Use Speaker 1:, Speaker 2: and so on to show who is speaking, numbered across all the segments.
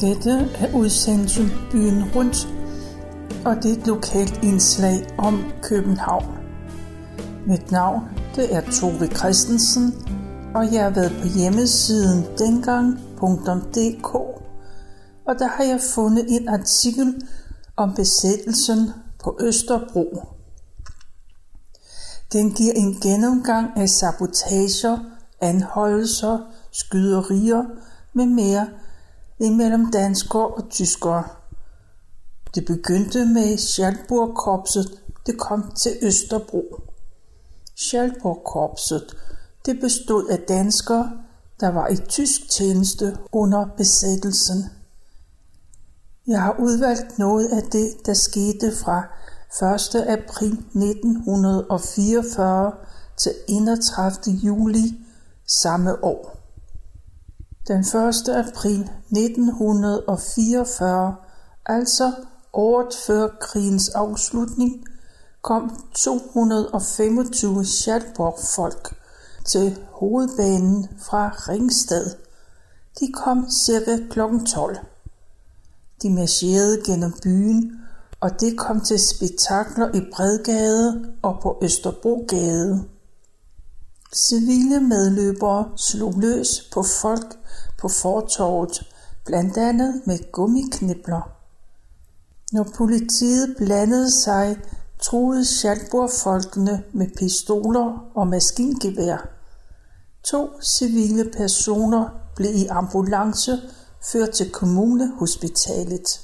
Speaker 1: Dette er udsendelsen Byen Rundt, og det er et lokalt indslag om København. Mit navn det er Tove Christensen, og jeg har været på hjemmesiden dengang.dk, og der har jeg fundet en artikel om besættelsen på Østerbro. Den giver en gennemgang af sabotager, anholdelser, skyderier med mere imellem danskere og tyskere. Det begyndte med Schalburg-korpset, det kom til Østerbro. Schalburg-korpset, det bestod af danskere, der var i tysk tjeneste under besættelsen. Jeg har udvalgt noget af det, der skete fra 1. april 1944 til 31. juli samme år. Den 1. april 1944, altså året før krigens afslutning, kom 225 Schalborg-folk til hovedbanen fra Ringsted. De kom cirka kl. 12. De marcherede gennem byen, og det kom til spektakler i Bredgade og på Østerbrogade. Civile medløbere slog løs på folk på fortorvet, blandt andet med gummiknibler. Når politiet blandede sig, truede Schalburg-folkene med pistoler og maskingevær. To civile personer blev i ambulance ført til kommunehospitalet.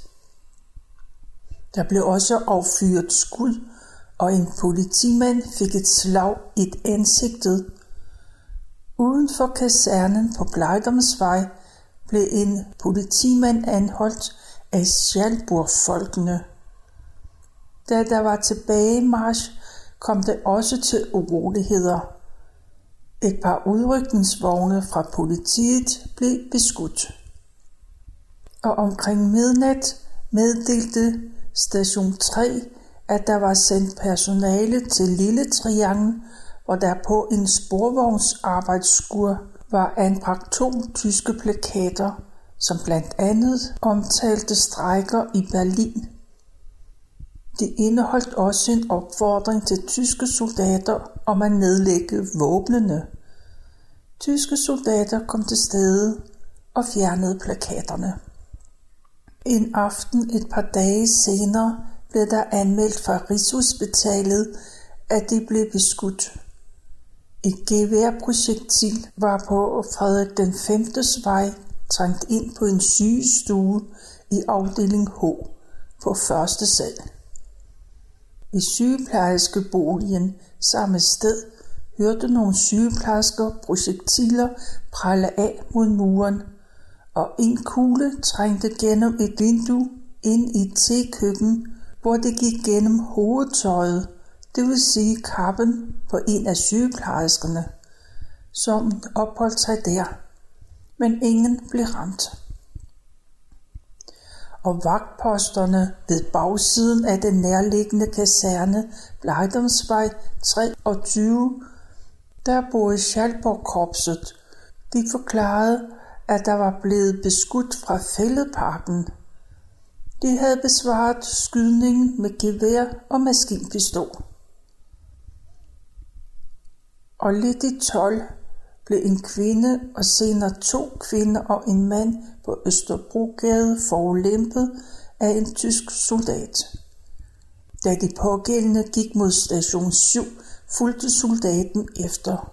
Speaker 1: Der blev også affyret skud, og en politimand fik et slag i ansigtet. Uden for kasernen på Blejdomsvej blev en politimand anholdt af Schalburg-folkene. Da der var tilbagemarsch, kom det også til uroligheder. Et par udrykningsvogne fra politiet blev beskudt. Og omkring midnat meddelte station 3, at der var sendt personale til Lille Triangel, hvor der på en sporvognsarbejdsskur var anbragt to tyske plakater, som blandt andet omtalte strejker i Berlin. Det indeholdt også en opfordring til tyske soldater om at nedlægge våbnene. Tyske soldater kom til stede og fjernede plakaterne. En aften et par dage senere blev der anmeldt fra Rigshospitalet, at de blev beskudt. Et geværprojektil var på Frederik den 5. vej trængt ind på en sygestue i afdeling H på første sal. I sygeplejerskeboligen samme sted hørte nogle sygeplejersker projektiler prale af mod muren, og en kugle trængte gennem et vindue ind i et tekøkken, hvor det gik gennem hovedtøjet, det vil sige kappen på en af sygeplejerskerne, som opholdt sig der, men ingen blev ramt og vagtposterne ved bagsiden af den nærliggende kaserne Blejdomsvej 23, der boede Schalborg-korpset. De forklarede, at der var blevet beskudt fra fældeparken. De havde besvaret skydningen med gevær og maskinpistol. Og lidt i 12 blev en kvinde og senere to kvinder og en mand på Østerbrogade forulempet af en tysk soldat. Da de pågældende gik mod station 7, fulgte soldaten efter.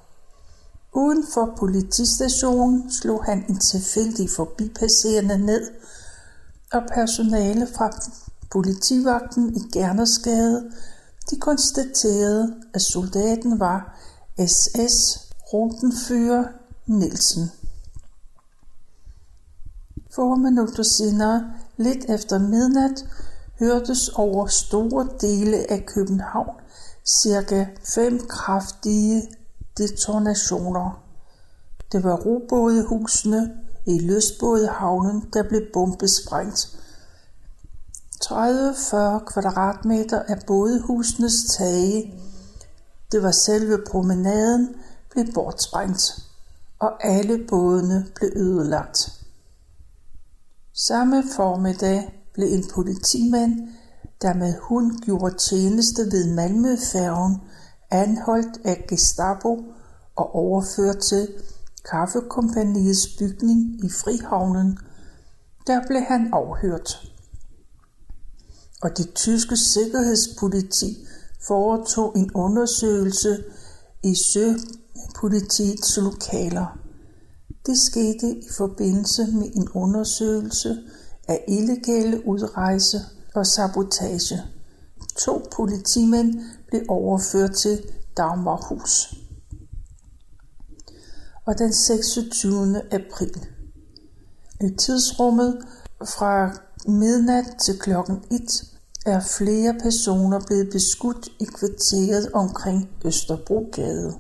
Speaker 1: Uden for politistationen slog han en tilfældig forbipasserende ned, og personale fra politivagten i Gernersgade de konstaterede, at soldaten var SS Rutenführer Nielsen. Få minutter senere, lidt efter midnat, hørtes over store dele af København cirka fem kraftige detonationer. Det var robådehusene i løsbådehavnen, der blev bombesprængt. 30-40 kvadratmeter af bådehusenes tage. Det var selve promenaden, blev bortsprængt, og alle bådene blev ødelagt. Samme formiddag blev en politimand, der med hund gjorde tjeneste ved Malmøfærgen, anholdt af Gestapo og overført til kaffekompaniets bygning i Frihavnen. Der blev han afhørt. Og det tyske sikkerhedspoliti foretog en undersøgelse i søpolitiets lokaler. Det skete i forbindelse med en undersøgelse af illegale udrejse og sabotage. To politimænd blev overført til Dagmarhus. Og den 26. april. I tidsrummet fra midnat til klokken 1 er flere personer blevet beskudt i kvarteret omkring Østerbrogade.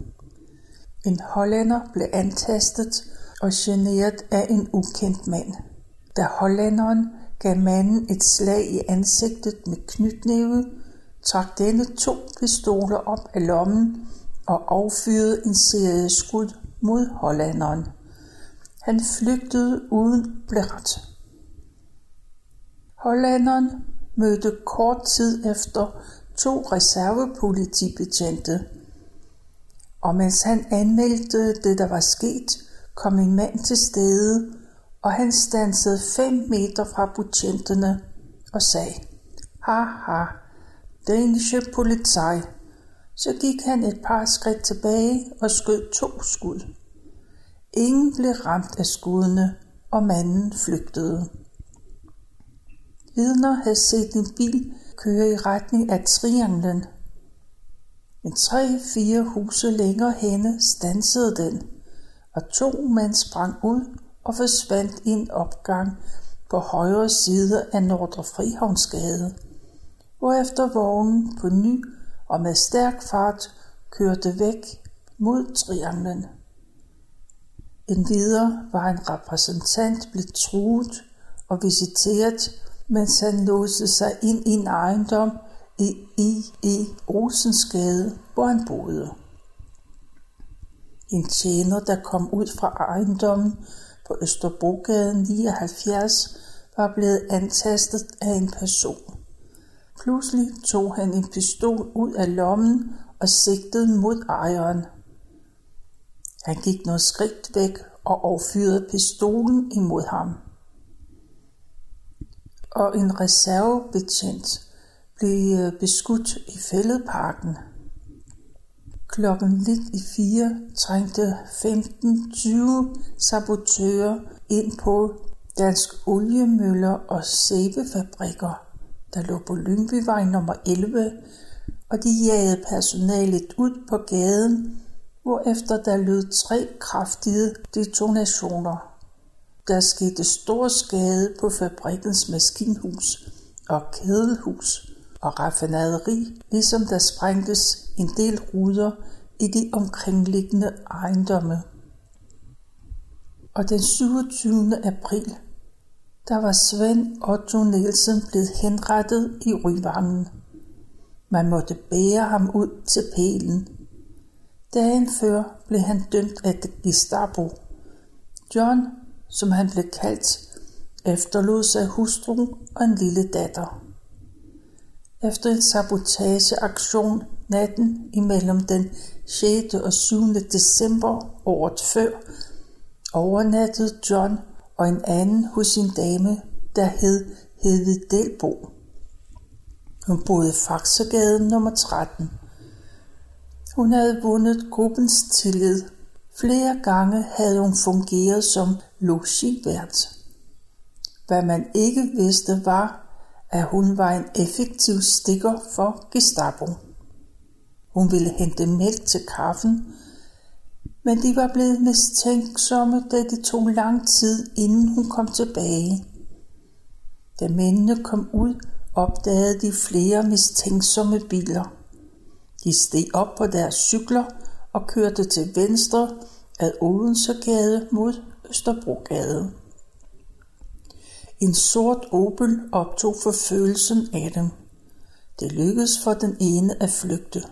Speaker 1: En hollænder blev antastet og generet af en ukendt mand. Da hollænderen gav manden et slag i ansigtet med knytnæve, trak denne to pistoler op af lommen og affyrede en serie skud mod hollænderen. Han flygtede uden blæret. Hollænderen mødte kort tid efter to reservepolitibetjente, og mens han anmeldte det, der var sket, kom en mand til stede, og han stansede fem meter fra betjentene og sagde, Haha, danske politi. Så gik han et par skridt tilbage og skød to skud. Ingen blev ramt af skuddene, og manden flygtede. Vidner havde set en bil køre i retning af trianglen. En tre-fire huse længere henne stansede den, og to mænd sprang ud og forsvandt i en opgang på højre side af Nordre Frihavnsgade, hvorefter vognen på ny og med stærk fart kørte væk mod trianglen. Endvidere var en repræsentant blevet truet og visiteret mens han låste sig ind i en ejendom i i Rosensgade hvor han boede. En tjener, der kom ud fra ejendommen på Østerbrogade 79, var blevet antastet af en person. Pludselig tog han en pistol ud af lommen og sigtede mod ejeren. Han gik noget skridt væk og affyrede pistolen imod ham og en reservebetjent blev øh, beskudt i fældeparken. Klokken lidt i fire trængte 15-20 sabotører ind på Dansk Oliemøller og Sæbefabrikker, der lå på Lyngbyvej nummer 11, og de jagede personalet ud på gaden, hvorefter der lød tre kraftige detonationer. Der skete stor skade på fabrikkens maskinhus og kedelhus og raffinaderi, ligesom der sprængtes en del ruder i de omkringliggende ejendomme. Og den 27. april, der var Svend Otto Nielsen blevet henrettet i Ryvangen. Man måtte bære ham ud til pælen. Dagen før blev han dømt af Gestapo. John som han blev kaldt, efterlod sig hustruen og en lille datter. Efter en sabotageaktion natten imellem den 6. og 7. december året før, overnattede John og en anden hos sin dame, der hed Hedvig Delbo. Hun boede i Faxegade nummer 13. Hun havde vundet gruppens tillid. Flere gange havde hun fungeret som logivært. Hvad man ikke vidste var, at hun var en effektiv stikker for Gestapo. Hun ville hente mælk til kaffen, men de var blevet mistænksomme, da det tog lang tid, inden hun kom tilbage. Da mændene kom ud, opdagede de flere mistænksomme biler. De steg op på deres cykler og kørte til venstre ad Odensegade mod Østerbrogade. En sort Opel optog forfølgelsen af dem. Det lykkedes for den ene at flygte.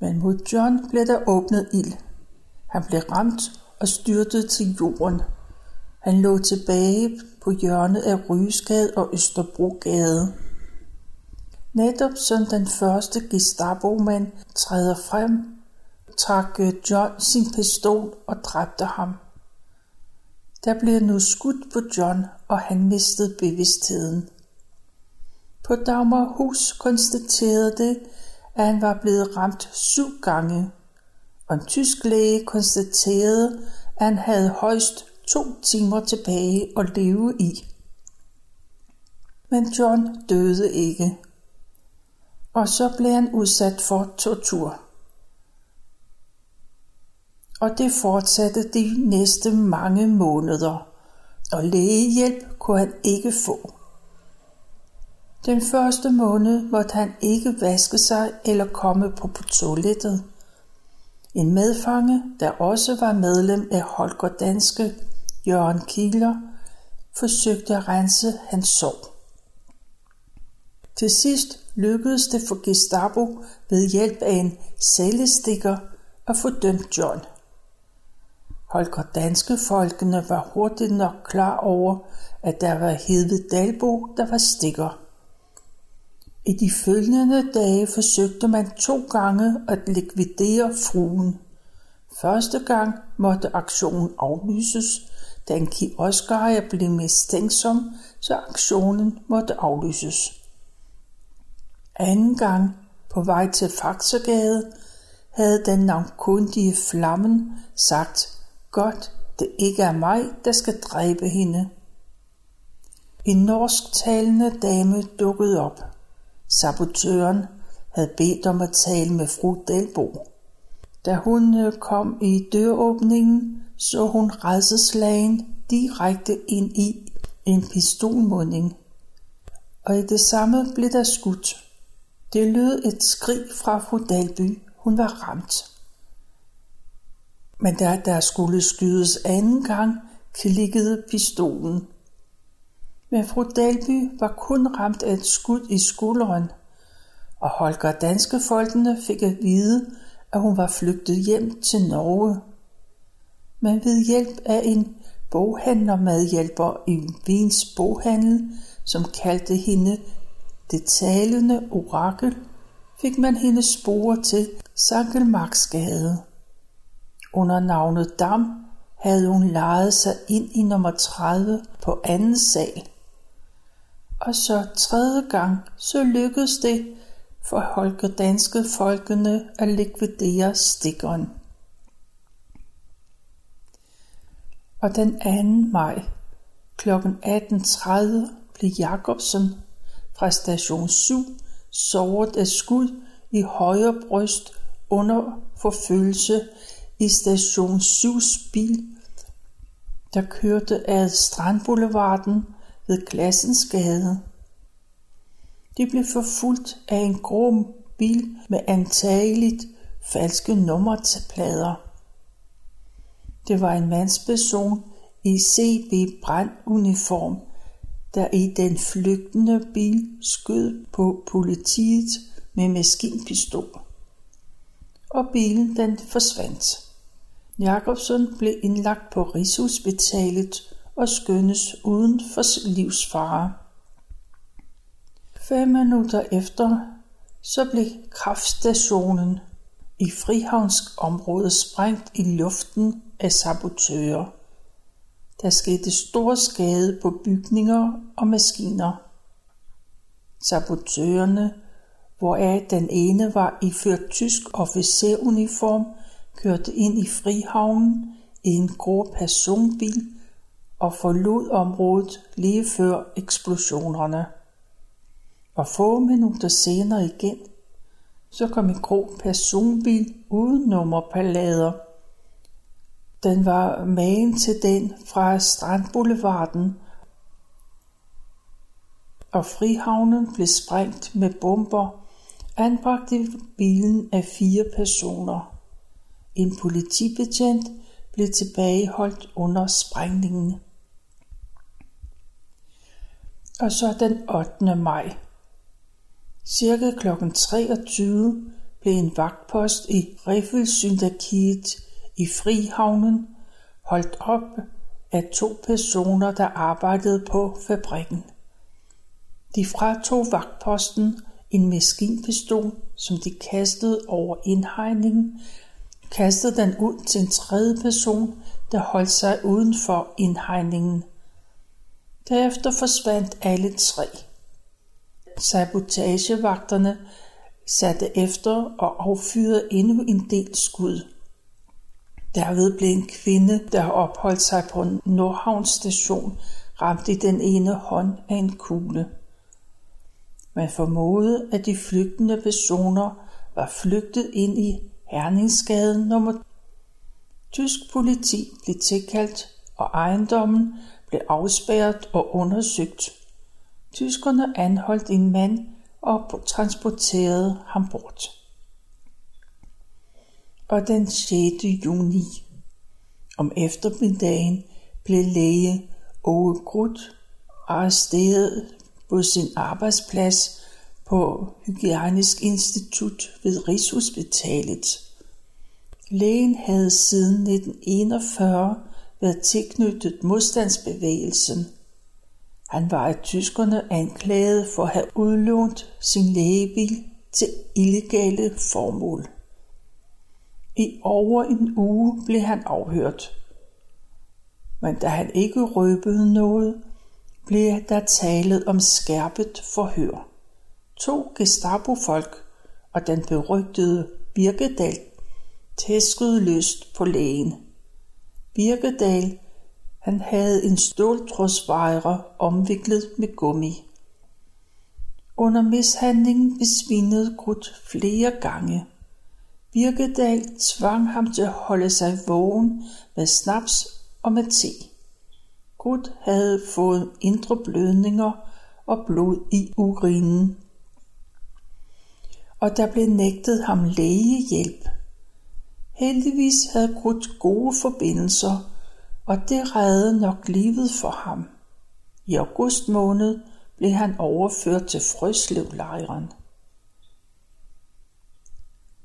Speaker 1: Men mod John blev der åbnet ild. Han blev ramt og styrtede til jorden. Han lå tilbage på hjørnet af Rysgade og Østerbrogade. Netop som den første Gestapo-mand træder frem, trak øh, John sin pistol og dræbte ham. Der blev nu skudt på John, og han mistede bevidstheden. På Dagmarhus konstaterede det, at han var blevet ramt syv gange, og en tysk læge konstaterede, at han havde højst to timer tilbage at leve i. Men John døde ikke, og så blev han udsat for tortur. Og det fortsatte de næste mange måneder, og lægehjælp kunne han ikke få. Den første måned måtte han ikke vaske sig eller komme på, toilettet. En medfange, der også var medlem af Holger Danske, Jørgen Kieler, forsøgte at rense hans sår. Til sidst lykkedes det for Gestapo ved hjælp af en cellestikker at få dømt John. Holger Danske folkene var hurtigt nok klar over, at der var Hede Dalbo, der var stikker. I de følgende dage forsøgte man to gange at likvidere fruen. Første gang måtte aktionen aflyses, da en kioskejer blev mistænksom, så aktionen måtte aflyses. Anden gang på vej til Faxegade havde den navnkundige Flammen sagt, godt det ikke er mig, der skal dræbe hende. En norsktalende dame dukkede op. Sabotøren havde bedt om at tale med fru Delbo. Da hun øh, kom i døråbningen, så hun redselslagen direkte ind i en pistolmunding. Og i det samme blev der skudt. Det lød et skrig fra fru Dalby. Hun var ramt. Men da der skulle skydes anden gang, klikkede pistolen. Men fru Dalby var kun ramt af et skud i skulderen, og Holger danske folkene fik at vide, at hun var flygtet hjem til Norge. Men ved hjælp af en boghandlermadhjælper i Vins boghandel, som kaldte hende det talende orakel, fik man hendes spore til Sankelmarksgade. Under navnet Dam havde hun lejet sig ind i nummer 30 på anden sal. Og så tredje gang, så lykkedes det for Holger Danske folkene at likvidere stikkeren. Og den 2. maj kl. 18.30 blev Jacobsen fra station 7 såret af skud i højre bryst under forfølgelse i station 7's bil, der kørte ad Strandboulevarden ved Glassensgade. De blev forfulgt af en grå bil med antageligt falske nummerplader. Det var en mandsperson i CB branduniform, der i den flygtende bil skød på politiet med maskinpistol. Og bilen den forsvandt. Jacobsen blev indlagt på Rigshospitalet og skønnes uden for livsfare. Fem minutter efter så blev kraftstationen i Frihavnsk område sprængt i luften af sabotører. Der skete stor skade på bygninger og maskiner. Sabotørerne, hvoraf den ene var iført tysk officeruniform, kørte ind i Frihavnen i en grå personbil og forlod området lige før eksplosionerne. Og få minutter senere igen, så kom en grå personbil uden nummerpalader. Den var magen til den fra Strandboulevarden, og frihavnen blev sprængt med bomber, anbragte bilen af fire personer. En politibetjent blev tilbageholdt under sprængningen. Og så den 8. maj. Cirka kl. 23 blev en vagtpost i Riffelsyndakiet i Frihavnen holdt op af to personer, der arbejdede på fabrikken. De fratog vagtposten en maskinpistol, som de kastede over indhegningen, kastede den ud til en tredje person, der holdt sig uden for indhegningen. Derefter forsvandt alle tre. Sabotagevagterne satte efter og affyrede endnu en del skud. Derved blev en kvinde, der opholdt sig på Nordhavn station, ramt i den ene hånd af en kugle. Man formodede, at de flygtende personer var flygtet ind i Herningsgade nummer Tysk politi blev tilkaldt, og ejendommen blev afspærret og undersøgt. Tyskerne anholdt en mand og transporterede ham bort. Og den 6. juni om eftermiddagen blev læge Ove Grut arresteret på sin arbejdsplads på Hygienisk Institut ved Rigshospitalet. Lægen havde siden 1941 været tilknyttet modstandsbevægelsen. Han var af tyskerne anklaget for at have udlånt sin lægebil til illegale formål. I over en uge blev han afhørt. Men da han ikke røbede noget, blev der talet om skærpet forhør. To Gestapo-folk og den berygtede Birkedal tæskede løst på lægen. Birkedal han havde en ståltrådsvejre omviklet med gummi. Under mishandlingen besvimede Grut flere gange. Birkedal tvang ham til at holde sig vågen med snaps og med te. Grut havde fået indre blødninger og blod i urinen. Og der blev nægtet ham lægehjælp. Heldigvis havde Grut gode forbindelser, og det reddede nok livet for ham. I august måned blev han overført til Frøslevlejren.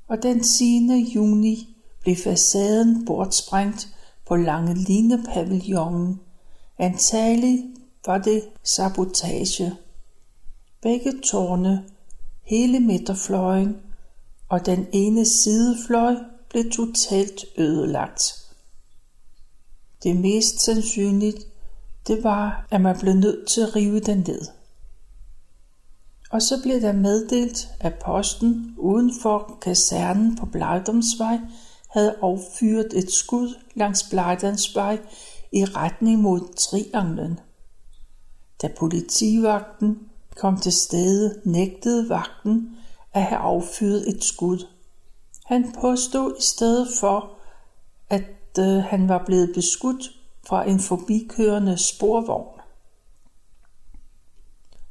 Speaker 1: Og den 10. juni blev facaden bortsprængt på Lange Line pavillonen. Antagelig var det sabotage. Begge tårne, hele midterfløjen og den ene sidefløj blev totalt ødelagt. Det mest sandsynligt, det var, at man blev nødt til at rive den ned. Og så blev der meddelt, at posten uden for kasernen på Blejdomsvej havde affyret et skud langs Blejdomsvej i retning mod trianglen. Da politivagten kom til stede, nægtede vagten at have affyret et skud. Han påstod i stedet for, at øh, han var blevet beskudt fra en forbikørende sporvogn.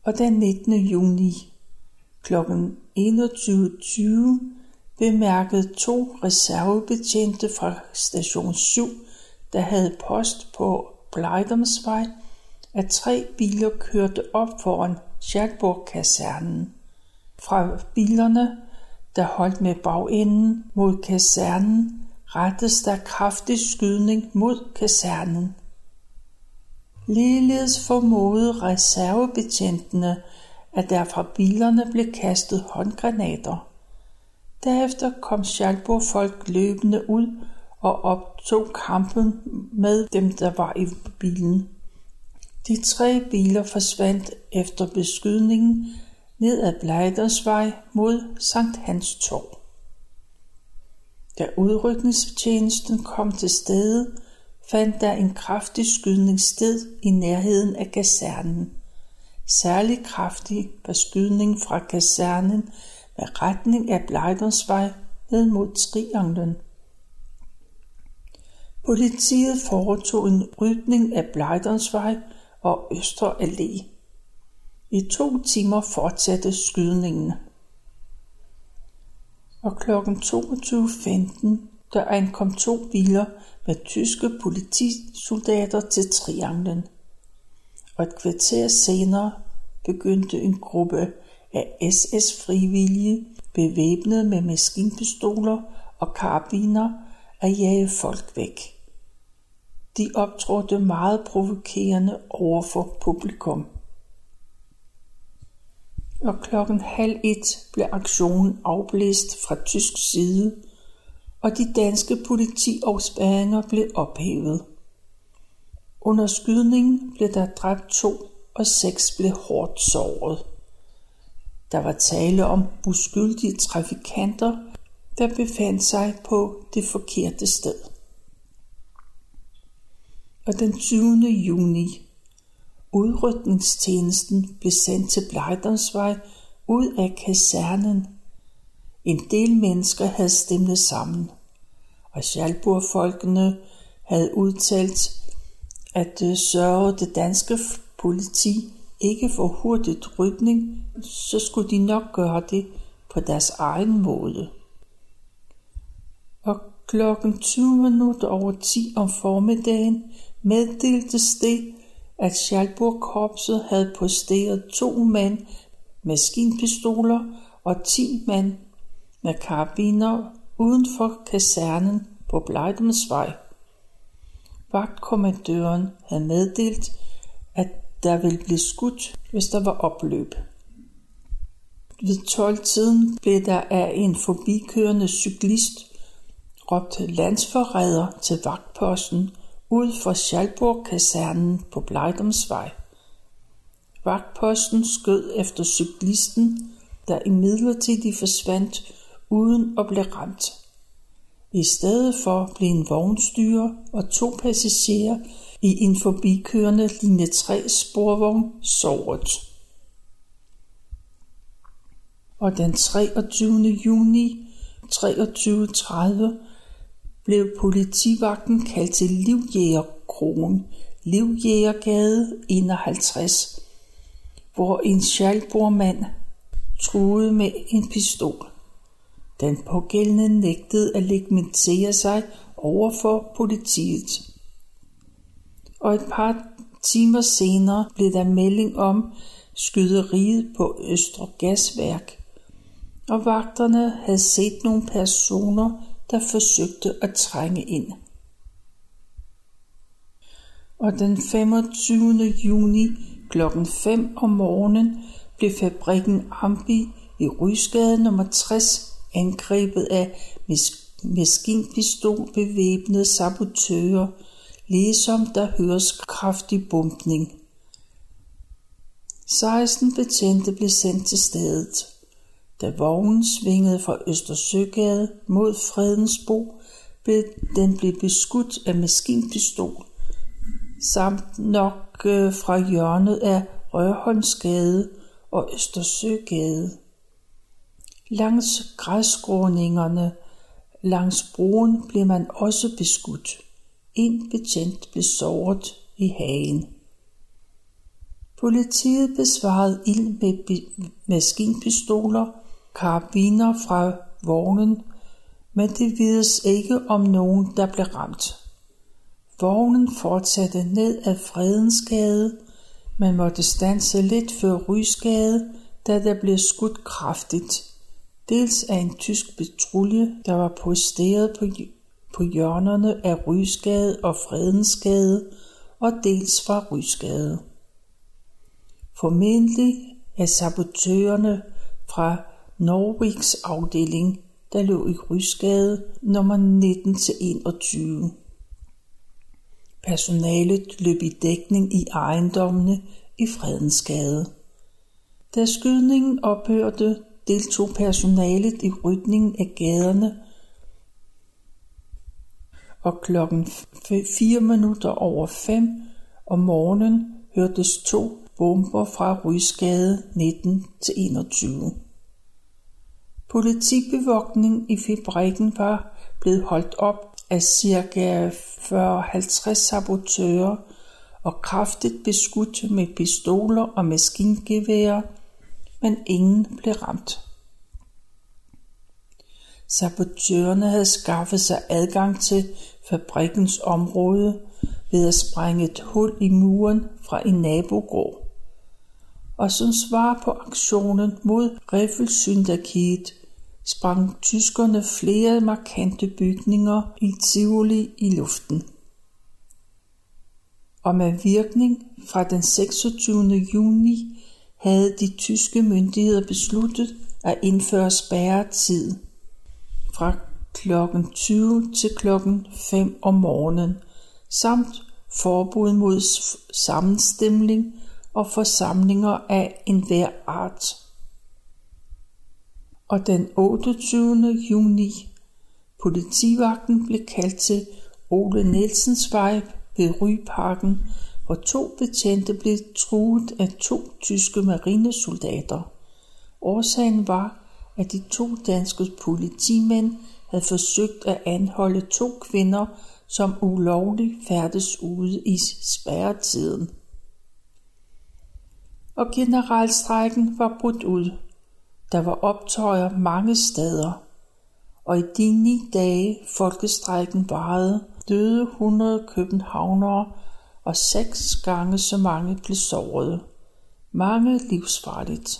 Speaker 1: Og den 19. juni kl. 21.20 bemærkede to reservebetjente fra station 7, der havde post på Blejdomsvej, at tre biler kørte op foran Schalburg-kasernen. Fra bilerne, der holdt med bagenden mod kasernen, rettes der kraftig skydning mod kasernen. Ligeledes formodede reservebetjentene, at der fra bilerne blev kastet håndgranater. Derefter kom Schalburg-folk løbende ud og optog kampen med dem, der var i bilen. De tre biler forsvandt efter beskydningen ned ad Blejdersvej mod Sankt Hans Torv. Da udrykningstjenesten kom til stede, fandt der en kraftig skydning sted i nærheden af kasernen. Særlig kraftig var skydningen fra kasernen med retning af Blejdersvej ned mod Trianglen. Politiet foretog en rydning af Blejdersvej og Østre Allé. I to timer fortsatte skydningen og kl. 22.15 der ankom to biler med tyske politisoldater til Trianglen. Og et kvarter senere begyndte en gruppe af SS-frivillige, bevæbnet med maskinpistoler og karabiner, at jage folk væk. De optrådte meget provokerende over for publikum. Og klokken halv et blev aktionen afblæst fra tysk side, og de danske politiafspærringer blev ophævet. Under skydningen blev der dræbt to, og seks blev hårdt såret. Der var tale om uskyldige trafikanter, der befandt sig på det forkerte sted. Og den 20. juni Udrykningstjenesten blev sendt til Blejdomsvej ud af kasernen. En del mennesker havde stemlet sammen, og Schalburg-folkene havde udtalt, at øh, sørge det danske politi ikke for hurtigt rykning, så skulle de nok gøre det på deres egen måde. Og klokken 20 minutter over 10 om formiddagen meddeltes det, at Schalburg-korpset havde posteret to mand maskinpistoler og 10 mand med karabiner uden for kasernen på Blejdemsvej. Vagtkommandøren havde meddelt, at der ville blive skudt, hvis der var opløb. Ved 12-tiden blev der af en forbikørende cyklist råbt landsforræder til vagtposten ud for Schalburg-kasernen på Blejdomsvej. Vagtposten skød efter cyklisten, der imidlertid forsvandt uden at blive ramt. I stedet for blev en vognstyrer og to passagerer i en forbikørende linje 3 sporvogn såret. Og den 23. juni 23.30 blev politivagten kaldt til Livjægerkrogen, Livjægergade 51, hvor en sjalbormand truede med en pistol. Den pågældende nægtede at legmentere sig over for politiet. Og et par timer senere blev der melding om skyderiet på Østre Gasværk, og vagterne havde set nogle personer, der forsøgte at trænge ind. Og den 25. juni kl. 5 om morgenen blev fabrikken Ambi i Rysgade nummer 60 angrebet af maskinpistol bevæbnede sabotører, ligesom der høres kraftig bumpning. 16 betjente blev sendt til stedet. Da vognen svingede fra Østersøgade mod Fredensbo, blev den blev beskudt af maskinpistol, samt nok øh, fra hjørnet af Rørholmsgade og Østersøgade. Langs græsskråningerne langs broen blev man også beskudt. En betjent blev såret i hagen. Politiet besvarede ild med maskinpistoler, karabiner fra vognen, men det vides ikke om nogen, der blev ramt. Vognen fortsatte ned ad Fredensgade, men måtte stanse lidt før Rysgade, da der blev skudt kraftigt dels af en tysk patrulje, der var posteret på, på hjørnerne af Rysgade og Fredensgade, og dels fra Rysgade. Formentlig er sabotørerne fra Norwigs afdeling, der lå i Rysgade nummer 19-21. Personalet løb i dækning i ejendommene i Fredensgade. Da skydningen ophørte, deltog personalet i rydningen af gaderne, og klokken 4 minutter over 5 om morgenen hørtes to bomber fra Rysgade 19 til 21. Politibevogtning i fabrikken var blevet holdt op af ca. 40-50 sabotører og kraftigt beskudt med pistoler og maskingeværer men ingen blev ramt. Sabotørerne havde skaffet sig adgang til fabrikkens område ved at sprænge et hul i muren fra en nabogård. Og som svar på aktionen mod Riffelsyndakiet sprang tyskerne flere markante bygninger i Tivoli i luften. og med virkning fra den 26. juni havde de tyske myndigheder besluttet at indføre spærretid fra kl. 20 til kl. 5 om morgenen, samt forbud mod sammenstemning og forsamlinger af enhver art. Og den 28. juni Politivagten blev kaldt til Ole Nielsens vej ved Ryparken, hvor to betjente blev truet af to tyske marinesoldater. Årsagen var, at de to danske politimænd havde forsøgt at anholde to kvinder, som ulovligt færdes ude i spærretiden. Og generalstrækken var brudt ud. Der var optøjer mange steder, og i de ni dage folkestrækken varede, døde 100 københavnere, og seks gange så mange blev såret. Mange livsfarligt.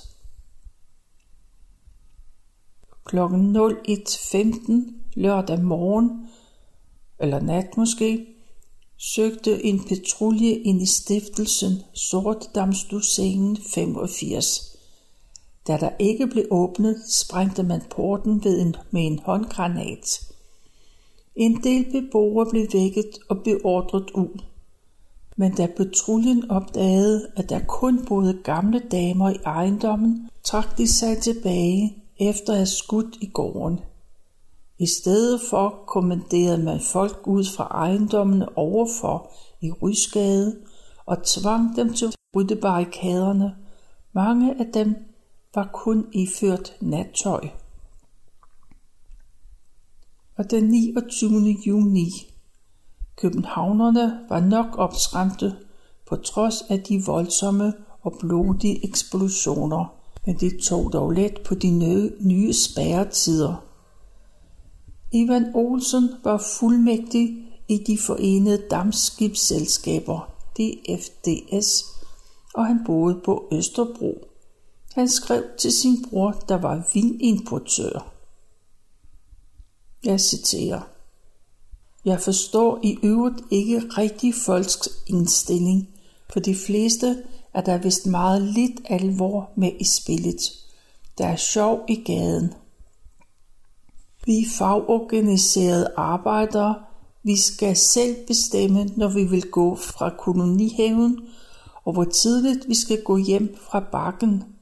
Speaker 1: Kl. 01.15 lørdag morgen, eller nat måske, søgte en patrulje ind i stiftelsen Sortedamsdusengen 85. Da der ikke blev åbnet, sprængte man porten ved en, med en håndgranat. En del beboere blev vækket og beordret ud. Men da patruljen opdagede, at der kun boede gamle damer i ejendommen, trak de sig tilbage efter at have skudt i gården. I stedet for kommanderede man folk ud fra ejendommene overfor i Rysgade og tvang dem til at bryde barrikaderne. Mange af dem var kun iført nattøj. Og den 29. juni. Københavnerne var nok opskræmte på trods af de voldsomme og blodige eksplosioner, men det tog dog let på de nye, nye spærretider. Ivan Olsen var fuldmægtig i de forenede dammskibsselskaber, DFDS, og han boede på Østerbro. Han skrev til sin bror, der var vinimportør. Jeg citerer. Jeg forstår i øvrigt ikke rigtig folks indstilling. For de fleste er der vist meget lidt alvor med i spillet. Der er sjov i gaden. Vi fagorganiserede arbejdere, vi skal selv bestemme, når vi vil gå fra kolonihaven, og hvor tidligt vi skal gå hjem fra bakken.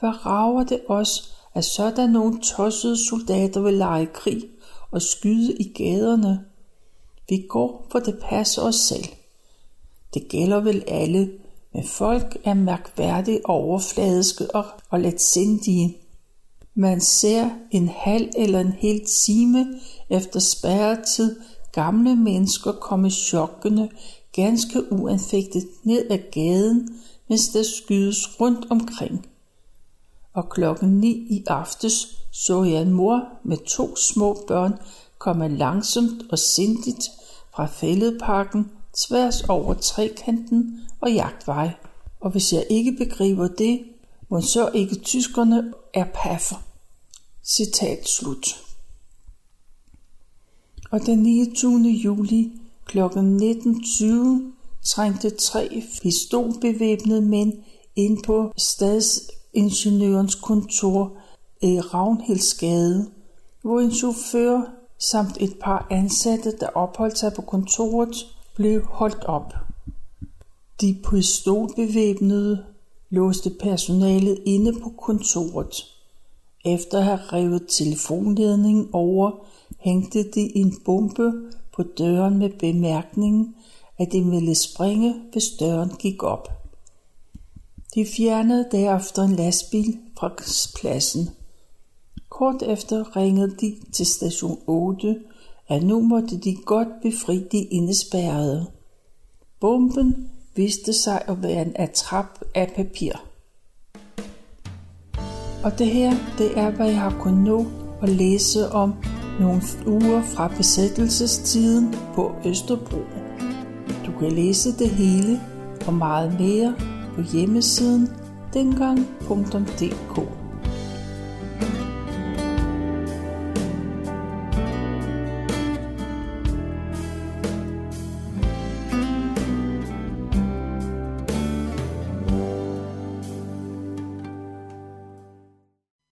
Speaker 1: Hvad rager det os, at sådan nogle tossede soldater vil lege krig og skyde i gaderne? Vi går, for det passer os selv. Det gælder vel alle, men folk er mærkværdigt overfladiske og, og letsindige. Man ser en halv eller en hel time efter spærretid gamle mennesker komme chokkende, ganske uanfægtet ned ad gaden, mens der skydes rundt omkring. Og klokken ni i aftes så jeg en mor med to små børn komme langsomt og sindigt fra fældeparken tværs over trekanten og jagtvej. Og hvis jeg ikke begriber det, må så ikke tyskerne er paffer. Citat slut. Og den 29. juli kl. 19.20 trængte tre pistolbevæbnede mænd ind på stads ingeniørens kontor i Ravnhildsgade, hvor en chauffør samt et par ansatte, der opholdt sig på kontoret, blev holdt op. De pistolbevæbnede låste personalet inde på kontoret. Efter at have revet telefonledningen over, hængte de en bombe på døren med bemærkningen, at de ville springe, hvis døren gik op. De fjernede derefter en lastbil fra pladsen. Kort efter ringede de til station 8, at nu måtte de godt befri de indespærrede. Bomben viste sig at være en atrap af papir. Og det her, det er, hvad jeg har kunnet nå at læse om nogle uger fra besættelsestiden på Østerbro. Du kan læse det hele og meget mere på hjemmesiden dengang.dk.